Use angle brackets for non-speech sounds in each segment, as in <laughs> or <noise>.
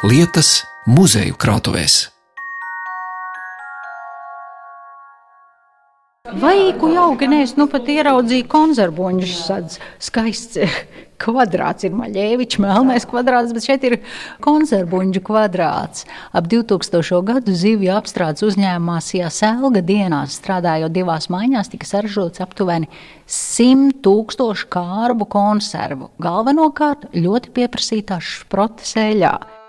lietas muzeju krātuvēs. Vai ku jauki, nē, es nu pat ieraudzīju konservoņus, tāds skaists <laughs> kvadrāts ir Maļēvičs, melnais kvadrāts, bet šeit ir konservoņu kvadrāts. Ap 2000. gadu zivju apstrādes uzņēmumā Sēlga dienās strādājot divās maiņās, tika saražots aptuveni 100 tūkstošu kārbu konservu, galvenokārt ļoti pieprasītās šprotes eļā.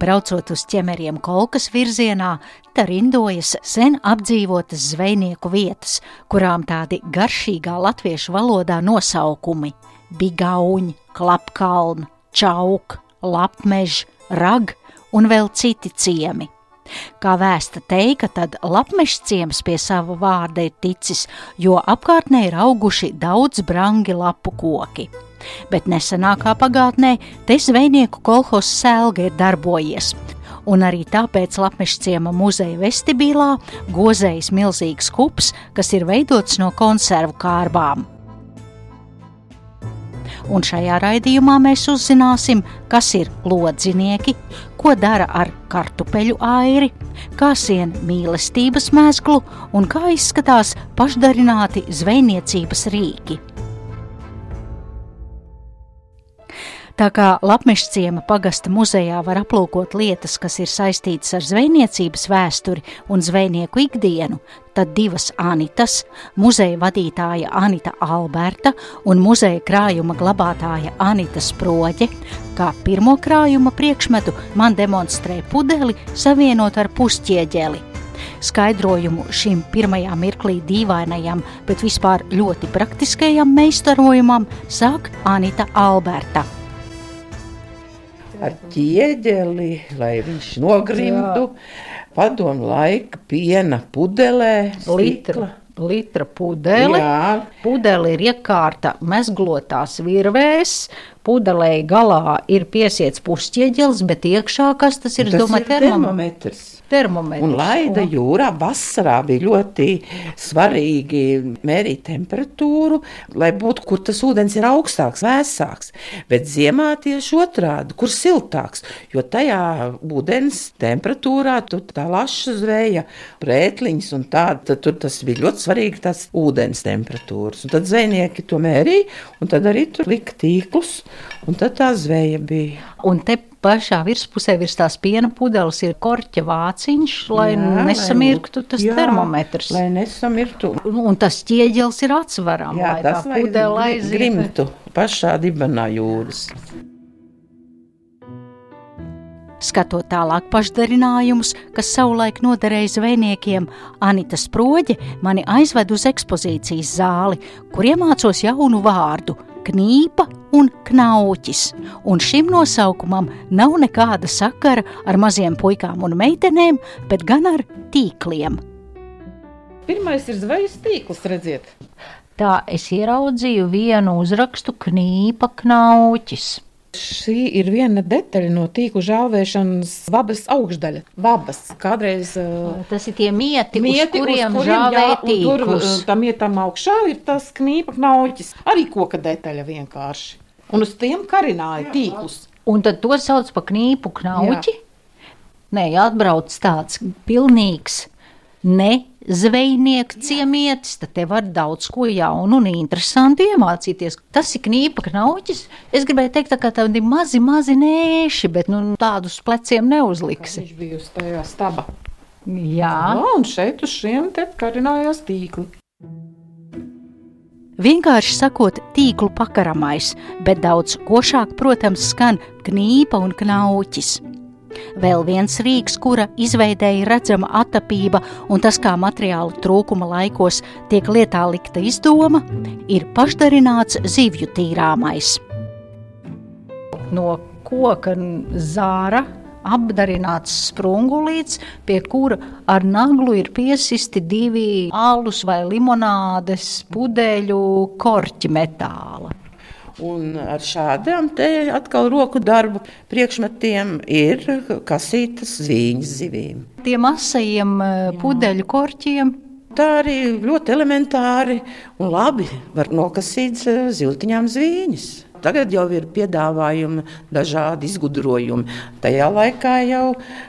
Braucot uz ķemeriem kolkas virzienā, tā rindojas sen apdzīvotas zvejnieku vietas, kurām tādi garšīgā latviešu valodā nosaukumi - bigauņi, klapkalni, čauk, lapmež, rag un vēl citi ciemi. Kā vēsta teika, tad lapmežs ciems pie sava vārda ir ticis, jo apkārtnē ir auguši daudz brangi lapu koki bet nesenākā pagātnē te zvejnieku kolhos sēlga ir darbojies. Un arī tāpēc Lapmešciema muzeja vestibilā gozējas milzīgs kups, kas ir veidots no konservu kārbām. Un šajā raidījumā mēs uzzināsim, kas ir lodzinieki, ko dara ar kartupeļu airi, kā sien mīlestības mēslu un kā izskatās pašdarināti zvejniecības rīki. Tā kā Lapmešciema pagasta muzejā var aplūkot lietas, kas ir saistītas ar zvejniecības vēsturi un zvejnieku ikdienu, tad divas Anitas, muzeja vadītāja Anita Alberta un muzeja krājuma glabātāja Anita Sproģe, kā pirmo krājuma priekšmetu man demonstrē pudeli savienot ar pusķieģeli. Skaidrojumu šim pirmajā mirklī dīvainajam, bet vispār ļoti praktiskajam meistarojumam sāk Anita Alberta ar ķieģeli, lai viņš nogrimtu. Padomu laika piena pudelē, litra. Litra pudele. Jā. Pudele ir iekārta mezglotās virvēs, pudelē galā ir piesiets pusķieģelis, bet iekšā kas tas ir? Tas domāju, ir termometrs termometrs. Un laida jūrā vasarā bija ļoti svarīgi mērīt temperatūru, lai būtu, kur tas ūdens ir augstāks, vēsāks. Bet ziemā tieši otrādi, kur siltāks, jo tajā ūdens temperatūrā tur tā laša zveja, prētliņas un tā, tad tur tas bija ļoti svarīgi tas ūdens temperatūras. Un tad zvejnieki to mērīja, un tad arī tur lika tīklus, un tad tā zveja bija. Un te pašā virspusē virs tās piena pudeles ir korķa vāciņš, lai jā, nesamirktu tas jā, termometrs. Lai nesamirktu. Un, un tas ķieģelis ir atsvarām, jā, lai tas, pudele aiziet. Grimtu pašā dibenā jūras. Skatot tālāk pašdarinājumus, kas savulaik noderēja zvejniekiem, Anita Sproģe mani aizved uz ekspozīcijas zāli, kur iemācos jaunu vārdu – knīpa un knauķis, un šim nosaukumam nav nekāda sakara ar maziem puikām un meitenēm, bet gan ar tīkliem. Pirmais ir zvejas tīkls, redziet. Tā es ieraudzīju vienu uzrakstu knīpa knauķis. Šī ir viena detaļa no tīkla žāvēšanas vabas augšdaļa. Vabas kādreiz. Tas ir tie mieti, mieti uz kuriem, uz kuriem tīklus. Tur tam ietam augšā ir tas knīpa knauķis. Arī koka detaļa vienkārši. Un uz tiem karināja tīklus. Un tad to sauc par knīpu knauķi? Jā. Nē, atbrauc tāds pilnīgs ne zvejnieku ciemietis, tad te var daudz ko jaunu un interesantu iemācīties. Tas ir knīpa knauķis. Es gribēju teikt, ka tādi mazi, mazi nēši, bet nu, tādus pleciem neuzliksi. Viņš bija uz tajā staba. Jā. Jā, un šeit uz šiem te karinājās tīkli. Vienkārši sakot, tīklu pakaramais, bet daudz košāk, protams, skan knīpa un knauķis. Vēl viens rīks, kura izveidēja redzama attapība un tas kā materiālu trūkuma laikos tiek lietā likta izdoma, ir pašdarināts zivju tīrāmais. No koka zāra apdarināts sprungulīts, pie kura ar naglu ir piesisti divi alus vai limonādes pudeļu korķi metāla. Un ar šādām te atkal roku darbu priekšmetiem ir kasītas zīņas zivīm. Tiem asajiem eh, pudeļu korķiem. Tā arī ļoti elementāri un labi var nokasīt eh, ziltiņām zvīņas. Tagad jau ir piedāvājumi, dažādi izgudrojumi. Tajā laikā jau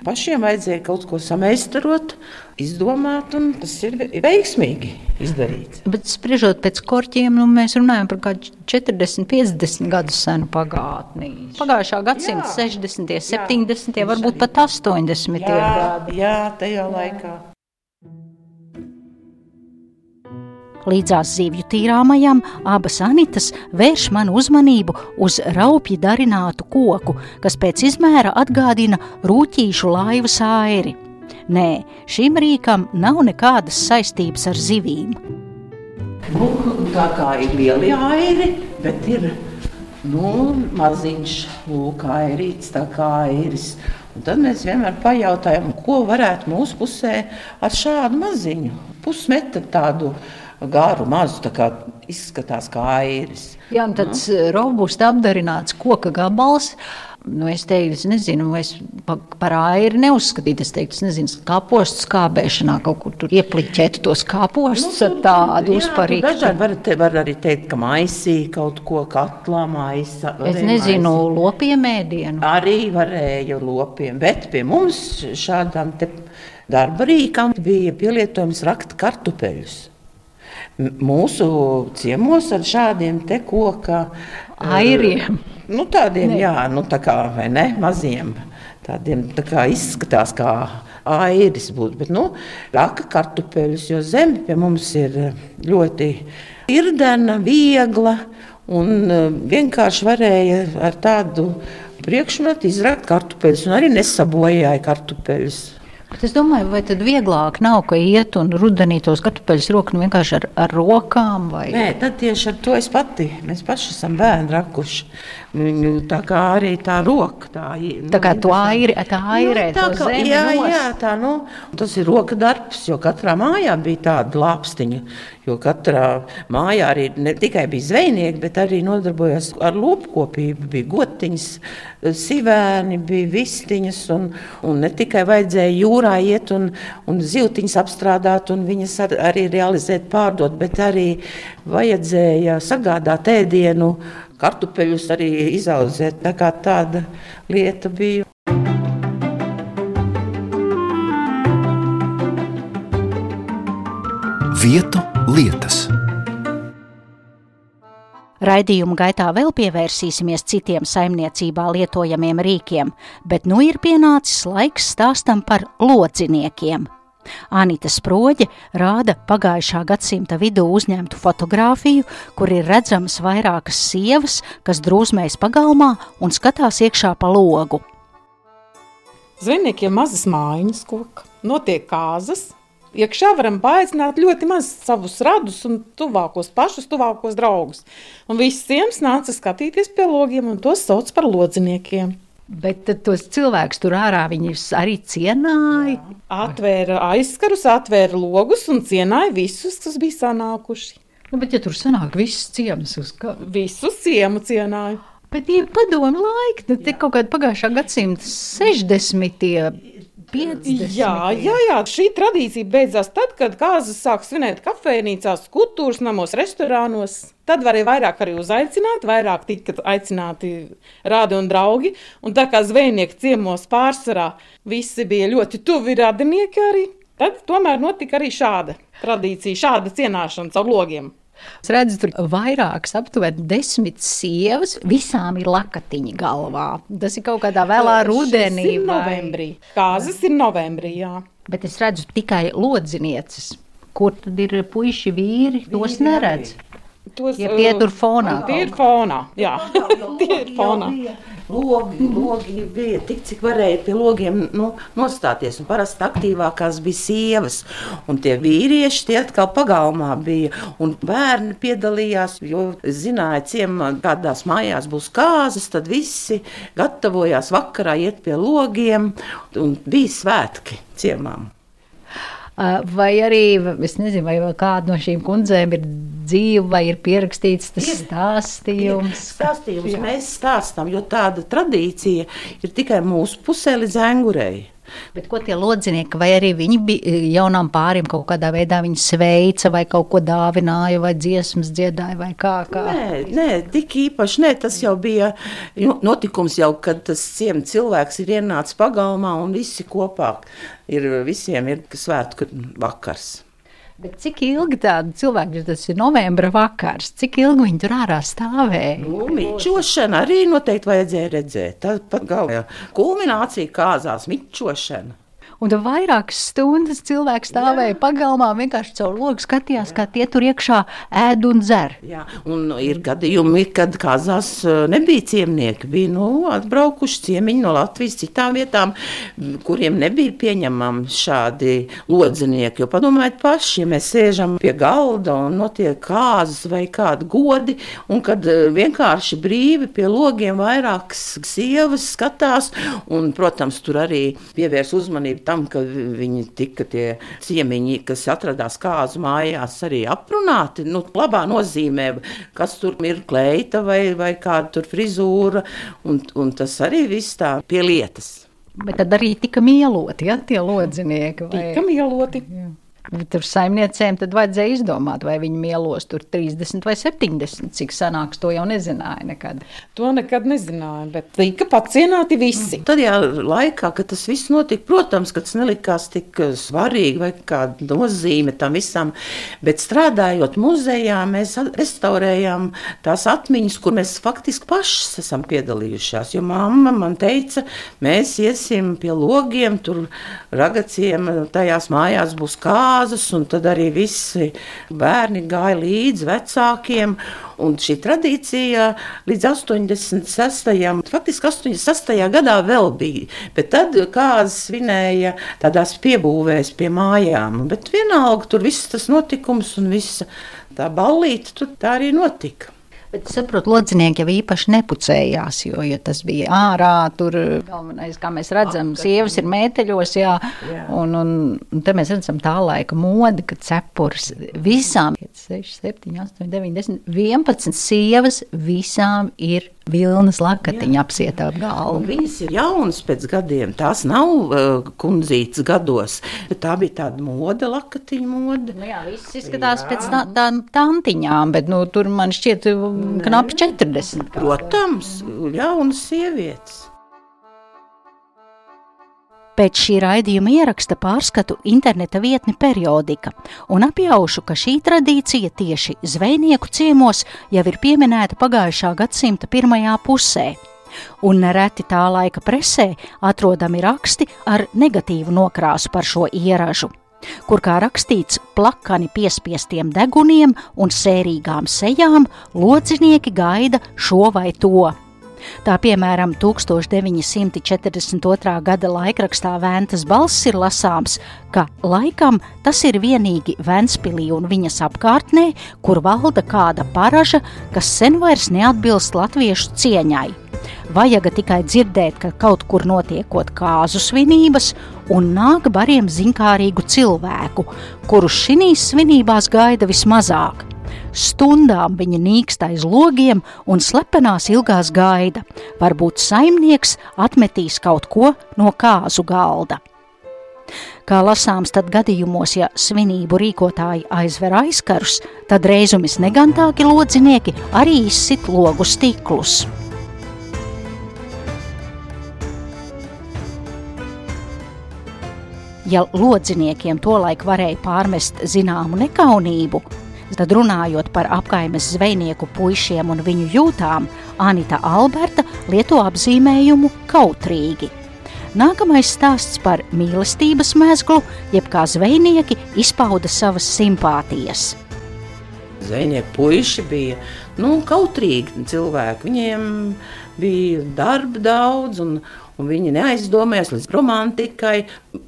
pašiem vajadzēja kaut ko sameistarot, izdomāt, un tas ir veiksmīgi izdarīts. Bet spriežot pēc korķiem, nu, mēs runājam par kādu 40, 50 gadu senu pagātni. Pagājušā gadsimta 60, 70, varbūt pat 80 Jā, gadi. jā tajā laikā. Līdzās zivju tīrāmajam abas anitas vērš manu uzmanību uz raupji darinātu koku, kas pēc izmēra atgādina rūtīšu laivas airi. Nē, šim rīkam nav nekādas saistības ar zivīm. Nu, tā kā ir lieli airi, bet ir nu, maziņš lūk, airīts, tā kā airis. Un tad mēs vienmēr pajautājam, ko varētu mūsu pusē ar šādu maziņu pusmetru tādu garu, mazu, tā kā izskatās kā airis. Jā, un tāds robusts apdarināts koka gabals. Nu, es teiktu, es nezinu, es pa- par airi neuzskatītu. Es teiktu, es nezinu, kāpostu skābēšanā kaut kur tur iepliķēt tos kāpostus ar tādu. Nu, Dažādi var, te, var arī teikt, ka maisī kaut ko katlā maisa. Es nezinu, maisīt. lopiemēdienu. Arī varēja lopiem, bet pie mums šādām te darba rīkām bija pielietojams rakt kartupeļus. Mūsu ciemos ar šādiem te koka Airiem. Nu, tādiem, jā, nu, tā kā ne, maziem. Tādiem tā kā izskatās kā airis būtu, bet, nu, raka kartupeļus, jo zeme pie mums ir ļoti irdena, viegla un eh, vienkārši varēja ar tādu priekšmetu izrakt kartupeļus un arī nesabojāja kartupeļus. Bet es domāju, vai tad vieglāk nav, ka iet un rudenī tos kartupeļus roku nu vienkārši ar, ar rokām vai Nē, tad tieši ar to es pati. Mēs paši esam bērni rakuši. Viņu tā kā arī tā roka. Tā, nu, Tā kā tu airi- tā airē tā to kā- zemi Jā, nost. jā, tā nu. Tas ir roka darbs, jo katrā mājā bija tāda lāpstiņa. Jo katrā mājā arī ne tikai bija zvejnieki, bet arī nodarbojās ar lopkopību. Bija gotiņas, sivēni, bija vistiņas, un, un ne tikai vajadzēja jūrā iet un, un zivtiņas apstrādāt, un viņas ar, arī realizēt, pārdot, bet arī vajadzēja sagādāt ēdienu, kartupeļus arī izaudzēt. Tā kā tāda lieta bija. Vietu lietas. Raidījuma gaitā vēl pievērsīsimies citiem saimniecībā lietojamiem rīkiem, bet nu ir pienācis laiks stāstam par lodziniekiem. Anita Sproģe rāda pagājušā gadsimta vidū uzņemtu fotografiju, kur ir redzamas vairākas sievas, kas drūzmējas pagalmā un skatās iekšā pa logu. Zvejniekiem mazas mājiņas koka, notiek kāzas. Iekšā varam paaicināt ļoti maz savus radus un tuvākos pašus, tuvākos draugus. Un visiem nāca skatīties pie logiem, un tos sauc par lodziniekiem. Bet tad tos cilvēkus tur ārā viņus arī cienāja. Atvēra aizskarus, atvēra logus un cienāja visus, kas bija sanākuši. Nu, bet, ja tur sanāk viss ciems uz kā. Visus ciemu cienāja. Bet tie padomu laiki, nu, tie kaut kādi pagājušā gadsimta 60. 50. Jā, jā, jā, šī tradīcija beidzās tad, kad kāzas sāk svinēt kafejnīcās, kultūras namos, restorānos. Tad varēja vairāk arī uzaicināt, vairāk tika aicināti rādi un draugi. Un tā kā zvejnieki ciemos pārsvarā visi bija ļoti tuvi radinieki arī, tad tomēr notika arī šāda tradīcija, šāda cienāšana caur logiem. Es redzu, tur vairākas, aptuveni desmit sievas. Visām ir lakatiņa galvā. Tas ir kaut kādā vēlā rudenī. Novembrī. Kāzas ir novembrī, jā. Bet es redzu tikai lodzinieces. Kur tad ir puiši, vīri? Tos neredz. Tos, Ja tie uh, tur fonā Tie ir fonā, jā. <laughs> tie ir fonā. Logi, logi bija tik, cik varēja pie logiem nu, nostāties. Un parasti aktīvākās bija sievas, un tie vīrieši tie atkal pagalmā bija. Un bērni piedalījās, jo zināja, ciemā kādās mājās būs kāzas, tad visi gatavojās vakarā iet pie logiem, un bija svētki ciemām. Vai arī, es nezinu, vai kāda no šīm kundzēm ir dzīva, vai ir pierakstīts tas stāstījums. Stāstījums mēs stāstām, jo tāda tradīcija ir tikai mūsu pusē līdz angurei. Bet ko tie lodzinieki, vai arī viņi bija jaunām pāriem kaut kādā veidā viņi sveica, vai kaut ko dāvināja, vai dziesmas dziedāja, vai kā? kā? Nē, nē, tik īpaši nē, tas jau bija nu, notikums, jau, kad tas ciem cilvēks ir ienācis pagalmā un visi kopā ir, visiem ir svētku vakars. Bet cik ilgi tāda cilvēka, tas ir novembra vakars, cik ilgi viņi tur ārā stāvēja? Nu, mičošana arī noteikti vajadzēja redzēt. Tā pat galvenā kulminācija kāzās mičošana. Un tur vairākas stundas cilvēks stāvēja pagalmā, vienkārši caur logu skatījās, Jā. kā tie tur iekšā ēd un dzer. Jā, un ir gadījumi, kad kazās eh, nebija ciemnieki. Bija nu, atbraukuši ciemiņi no Latvijas citām vietām, kuriem nebija pieņemami šādi lodzinieki. Jo padomājiet paši, ja mēs sēžam pie galda un notiek kāzas vai kādi godi, un kad eh, vienkārši brīvi pie logiem vairākas sievas skatās, un, protams, tur arī pievērs uzmanību tam, ka viņi tika tie ciemiņi, kas atradās kāzu mājās, arī aprunāti. Nu, labā nozīmē, kas tur ir kleita vai, vai kāda tur frizūra, un, un tas arī viss tā pie lietas. Bet tad arī tika mieloti, ja tie lodzinieki. Vai... Tika mieloti. Tur saimniecēm tad vajadzēja izdomāt, vai viņi mielos tur 30 vai 70. Cik sanāks, to jau nezināja nekad. To nekad nezināja, bet tika pacienāti visi. Mm. Tad, jā, laikā, kad tas viss notika, protams, ka tas nelikās tik eh, svarīgi vai kāda nozīme tam visam, bet strādājot muzejā, mēs restaurējām tās atmiņas, kur mēs faktiski pašas esam piedalījušās. Jo mamma man teica, mēs iesim pie logiem, tur ragaciem, tajās mājās būs kā kāzas, un tad arī visi bērni gāja līdzi vecākiem. Un šī tradīcija līdz 86. faktiski 86. gadā vēl bija. Bet tad kāds svinēja tādās piebūvēs pie mājām. Bet vienalga tur viss tas notikums un visa tā ballīte tur tā arī notika. Bet es saprotu, lodzinieki jau īpaši nepucējās, jo, ja tas bija ārā, tur galvenais, kā mēs redzam, sievas ir mēteļos, jā, jā. Un, un, un te mēs redzam tā laika modi, ka cepurs visām 6, 7, 8, 9, 10, 11 sievas visām ir vilnas lakatiņa apsietā ap galvu. Viņas ir jaunas pēc gadiem, tās nav uh, kundzītas gados, bet tā bija tāda moda, lakatiņa moda. Nu jā, viss izskatās jā. pēc tādām tā, tantiņām, bet nu, tur man šķiet knapi 40. Protams, jaunas sievietes. Pēc šī raidījuma ieraksta pārskatu interneta vietni periodika un apjaušu, ka šī tradīcija tieši zvejnieku ciemos jau ir pieminēta pagājušā gadsimta pirmajā pusē. Un nereti tā laika presē atrodami raksti ar negatīvu nokrāsu par šo ieražu, kur kā rakstīts plakani piespiestiem deguniem un sērīgām sejām, lodzinieki gaida šo vai to Tā piemēram 1942. gada laikrakstā Vēntas balss ir lasāms, ka laikam tas ir vienīgi Ventspilī un viņas apkārtnē, kur valda kāda paraža, kas sen vairs neatbilst latviešu cieņai. Vajaga tikai dzirdēt, ka kaut kur notiekot kāzu svinības, un nāk bariem zinkārīgu cilvēku, kurus šīs svinībās gaida vismazāk. Stundām viņa nīkst aiz logiem un slepenās ilgās gaida. Varbūt saimnieks atmetīs kaut ko no kāzu galda. Kā lasāms tad gadījumos, ja svinību rīkotāji aizver aizkarus, tad reizumis negantāki lodzinieki arī izsit logu stiklus. Ja lodziniekiem tolaik varēja pārmest zināmu nekaunību, Tad runājot par apkaimes zvejnieku puišiem un viņu jūtām, Anita Alberta lieto apzīmējumu kautrīgi. Nākamais stāsts par mīlestības mēslu, jeb kā zvejnieki izpauda savas simpātijas. Zvejnieki puiši bija nu, kautrīgi cilvēki. Viņiem bija darba daudz, un, viņi neaizdomājās līdz romantikai.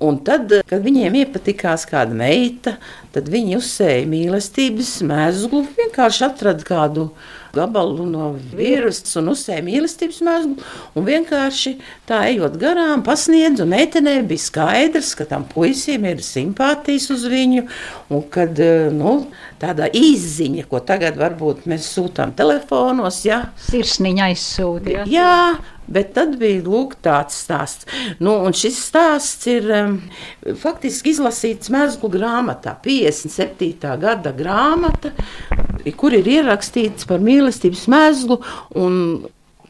Un tad, kad viņiem iepatikās kāda meita, tad viņi uzsēja mīlestības mēslu, vienkārši atrada kādu gabalu no vīrusu un uzsēja mīlestības mezglu. Un vienkārši tā ejot garām, pasniedz, un meitenei bija skaidrs, ka tam puisim ir simpātijas uz viņu, un kad, eh, nu, tāda izziņa, ko tagad varbūt mēs sūtām telefonos, ja. Sirsniņa aizsūtīja. Jā, Bet tad bija lūk, tāds stāsts. Nu, šis stāsts ir um, faktiski izlasīts Mēzglu grāmatā, 57. gada grāmata, kur ir ierakstīts par mīlestības mēzlu.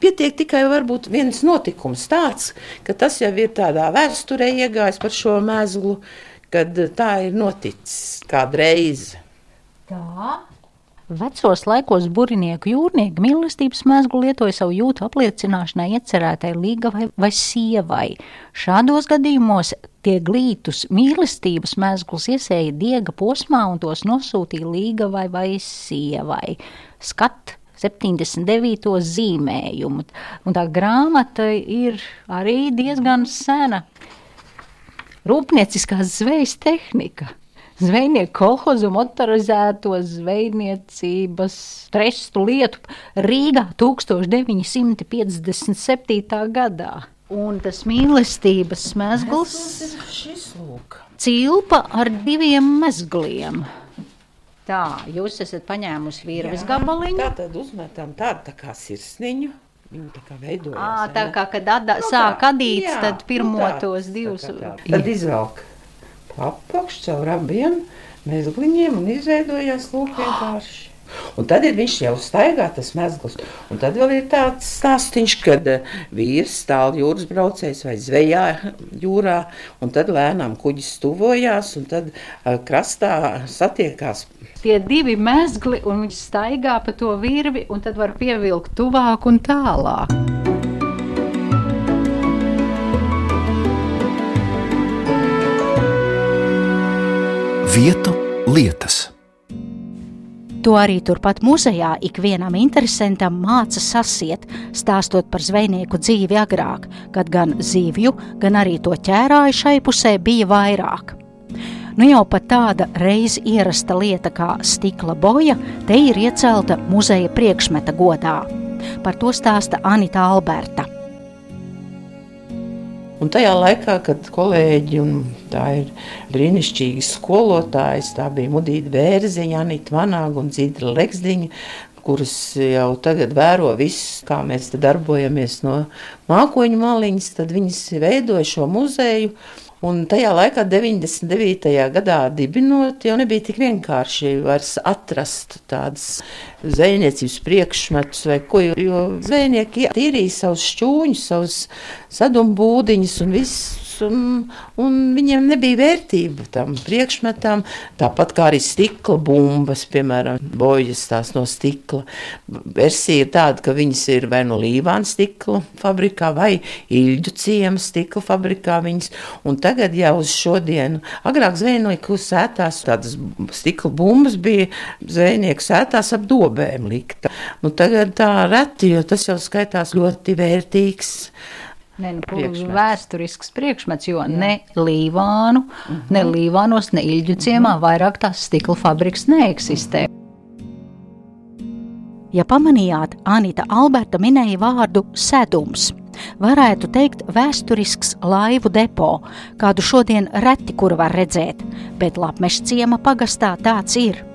Pietiek tikai viens notikums tāds, ka tas jau ir tādā vēsturē iegājis par šo mēzlu, kad tā ir noticis kādreiz. Tā. Vecos laikos burinieku jūrnieki mīlestības mēslu lietoja savu jūtu apliecināšanai iecerētai līgavai vai sievai. Šādos gadījumos tie glītus mīlestības mēslus iesēja diega posmā un tos nosūtīja līgavai vai sievai. Skat 79. zīmējumu. Un tā grāmata ir arī diezgan sena. Rūpnieciskās zvejas tehnika. Zvejnieku kolhozu motorizēto zvejniecības trestu lietu Rīgā 1957. gadā. Un tas mīlestības mezgls cilpa ar diviem mezgliem. Tā, jūs esat paņēmusi virves gabaliņu. Tā tad uzmetam tādu tā kā sirsniņu. Viņa tā kā veidojās. À, tā kā, kad ada, nu, sāk adīt, tad pirmo nu, tā, tos divus. Tā, tā. Tad izvelk apakšu caur abiem mezgliņiem un izveidojās lūk vienkārši. Un tad ir viņš jau staigā, tas mezgls. Un tad vēl ir tāds stāstīns, kad eh, vīrs stāv jūras braucējs vai zvejā jūrā, un tad lēnām kuģis tuvojās, un tad uh, krastā satiekās. Tie divi mezgli, un viņš staigā pa to virvi, un tad var pievilkt tuvāk un tālāk. Vietu lietas. To arī turpat muzejā ikvienam interesantam māca sasiet, stāstot par zvejnieku dzīvi agrāk, kad gan zīvju, gan arī to ķērāju šai pusē bija vairāk. Nu jau pat tāda reiz ierasta lieta kā stikla boja, te ir iecelta muzeja priekšmeta godā. Par to stāsta Anita Alberta. Un tajā laikā, kad kolēģi, un tā ir brīnišķīgi skolotājas, tā bija Mudīta Bērziņa, Anita Vanāga un Dzīdra Leksdiņa, kuras jau tagad vēro visu, kā mēs darbojamies no mākoņu maliņas, tad viņas veidoja šo muzeju. Un tajā laikā, 99. gadā dibinot, jau nebija tik vienkārši atrast tādas zvejniecības priekšmetus vai ko. Jo zvejnieki tīrīja savus šķūņus, savus sadumbu būdiņus un viss un, un viņiem nebija vērtība tam priekšmetam. Tāpat kā arī stikla bumbas, piemēram, bojas tās no stikla. Versija ir tāda, ka viņas ir vai no Līvāna stikla fabrikā vai Ilģu ciema stikla fabrikā viņas. Un tagad jau uz šodienu, agrāk zvejnieku sētās tādas stikla bumbas bija zvejnieku sētās ap dobēm likta. Nu, tagad tā reti, jo tas jau skaitās ļoti vērtīgs. Ne, nu, priekšmets. Vēsturisks priekšmets, jo Jā. ne Līvānu, uh -huh. ne Līvānos, ne Ilģu ciemā uh -huh. vairāk tās stikla fabrikas neeksistē. Ja pamanījāt, Anita Alberta minēja vārdu sedums. Varētu teikt, vēsturisks laivu depo, kādu šodien reti kur var redzēt, bet Lapmeša ciema pagastā tāds ir.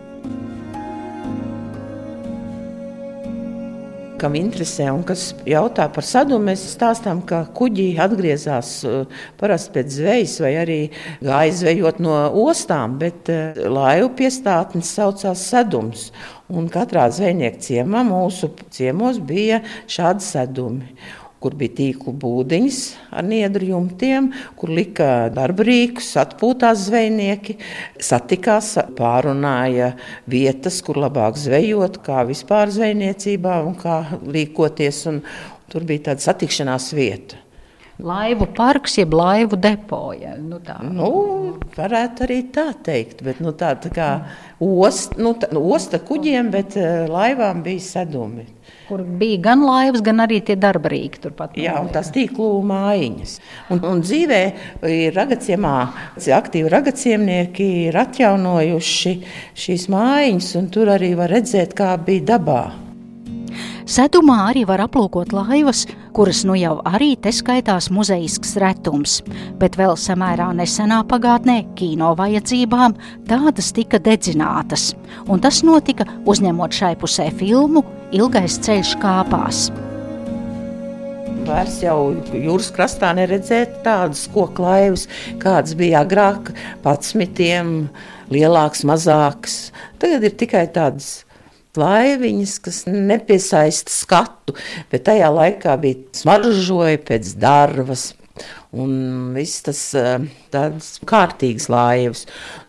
Kam interesē un kas jautā par sadumu, mēs stāstām, ka kuģi atgriezās uh, parasti pēc zvejas vai arī gāja zvejot no ostām, bet uh, laivu piestātnes saucās sadums. Un katrā zvejnieka ciemā mūsu ciemos bija šādi sadumi kur bija tīklu būdiņas ar niedru jumtiem, kur lika darba rīkus, atpūtās zvejnieki, satikās, pārunāja vietas, kur labāk zvejot, kā vispār zvejniecībā un kā rīkoties. Un tur bija tāda satikšanās vieta. Laivu parks, jeb laivu depoja. Nu, tā. nu, varētu arī tā teikt, bet nu, tā, tā kā ost, nu, tā, nu, osta kuģiem, bet uh, laivām bija sedumi kur bija gan laivas, gan arī tie darba rīki turpat. Jā, un tās tīklu mājiņas. Un, un dzīvē ir ragaciemā, aktīvi ragaciemnieki ir atjaunojuši šīs mājiņas, un tur arī var redzēt, kā bija dabā. Sedumā arī var aplūkot laivas, kuras nu jau arī te skaitās muzejisks retums, bet vēl samērā nesenā pagātnē kino vajadzībām tādas tika dedzinātas, un tas notika uzņemot šai pusē filmu Ilgais ceļš kāpās. Vairs jau jūras krastā neredzēt tādas koku laivas, kādas bija agrāk, patsmitiem, lielākas, mazākas. Tagad ir tikai tādas laiviņas, kas nepiesaista skatu, bet tajā laikā bija smaržoja pēc darbas. Un viss tas eh, tāds kārtīgs laivas.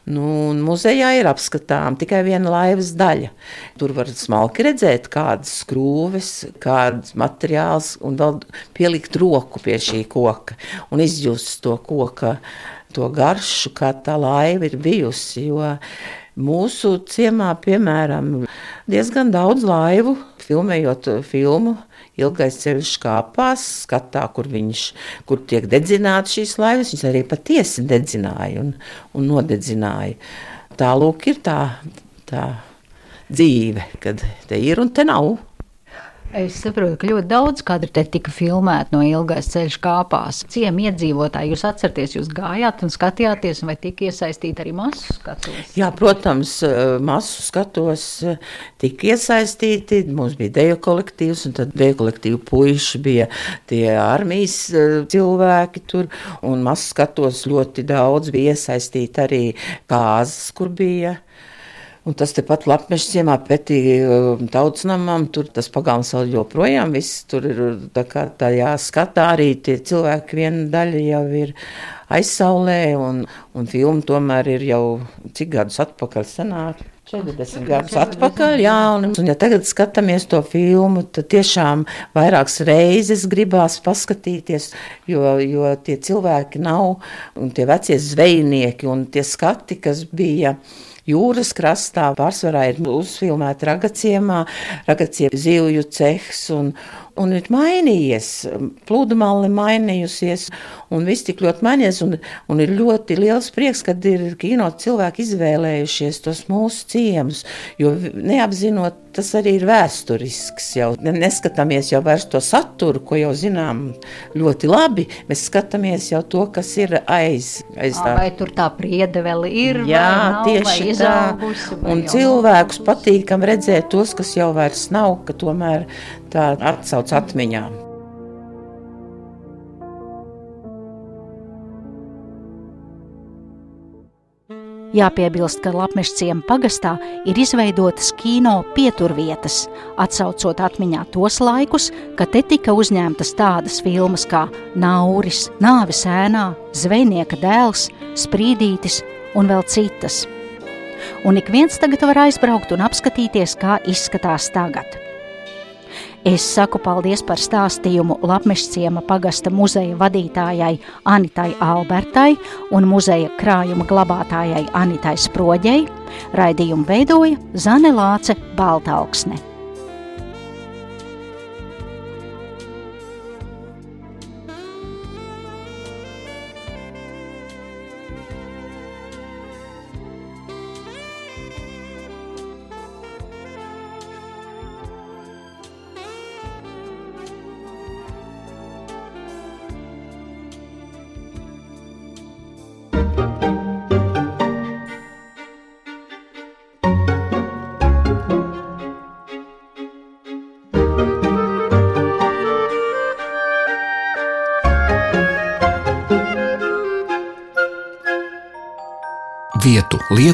Nu, muzejā ir apskatām tikai viena laivas daļa. Tur var smalki redzēt, kādas skrūves, kādas materiāls, un vēl pielikt roku pie šī koka un izjust to koka, to garšu, kā tā laiva ir bijusi. Jo Mūsu ciemā, piemēram, diezgan daudz laivu, filmējot filmu. Ilgais ceļš kāpās, skatā, kur, viņš, kur tiek dedzināts šīs laivas. Viņas arī patiesi dedzināja un, un nodedzināja. Tālūk ir tā, tā dzīve, kad te ir un te nav. Es saprotu, ka ļoti daudz kadru te tika filmēti no ilgās ceļš kāpās. Ciemi iedzīvotāji, jūs atceraties, jūs gājāt un skatījāties, vai tika iesaistīti arī masu skatos? Jā, protams, eh, masu skatos eh, tika iesaistīti. Mums bija deju kolektīvs, un tad deju kolektīvu puiši bija tie armijas eh, cilvēki tur, un masu skatos ļoti daudz bija iesaistīti arī kāzas, kur bija Un tas tepat Latvijas ciemā pretī um, tautas namam, tur tas pagāns vēl joprojām viss tur ir tā kā tajā skatā arī tie cilvēki viena daļa jau ir aizsaulē un, un filma tomēr ir jau cik gadus atpakaļ senāk. 40 gadus atpakaļ, jā, un, un ja tagad skatāmies to filmu, tad tiešām vairākas reizes gribās paskatīties, jo, jo tie cilvēki nav, un tie vecie zvejnieki, un tie skati, kas bija, uh, jūras krastā. Pārsvarā ir uzfilmēta ragaciemā, ragaciema zivju cehs un, un ir mainījies. Pludmale mainījusies un viss tik ļoti mainījies. Un, un ir ļoti liels prieks, kad ir kino cilvēki izvēlējušies tos mūsu ciemus, jo neapzinot, tas arī ir vēsturisks. Jau neskatāmies jau vairs to saturu, ko jau zinām ļoti labi. Mēs skatāmies jau to, kas ir aiz, aiz tā. Vai tur tā priede vēl ir? Jā, nav, tieši tā. Un cilvēkus patīkam redzēt tos, kas jau vairs nav, ka tomēr tā atsauc atmiņā. Jāpiebilst, ka Latvijas pagastā ir izveidotas kino pieturvietas, atcaucot atmiņā tos laikus, kad te tika uzņemtas tādas filmas kā Nauris, Nāves ēnā, Zvejnieka dēls, Sprīdītis un vēl citas. Un ik viens tagad var aizbraukt un apskatīties, kā izskatās tagad. Es saku paldies par stāstījumu Lapmešciema pagasta muzeja vadītājai Anitai Albertai un muzeja krājuma glabātājai Anitai Sproģei. Raidījumu veidoja Zane Lāce Baltalksne.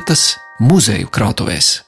Vietu, lietas, muzeju krātuvēs.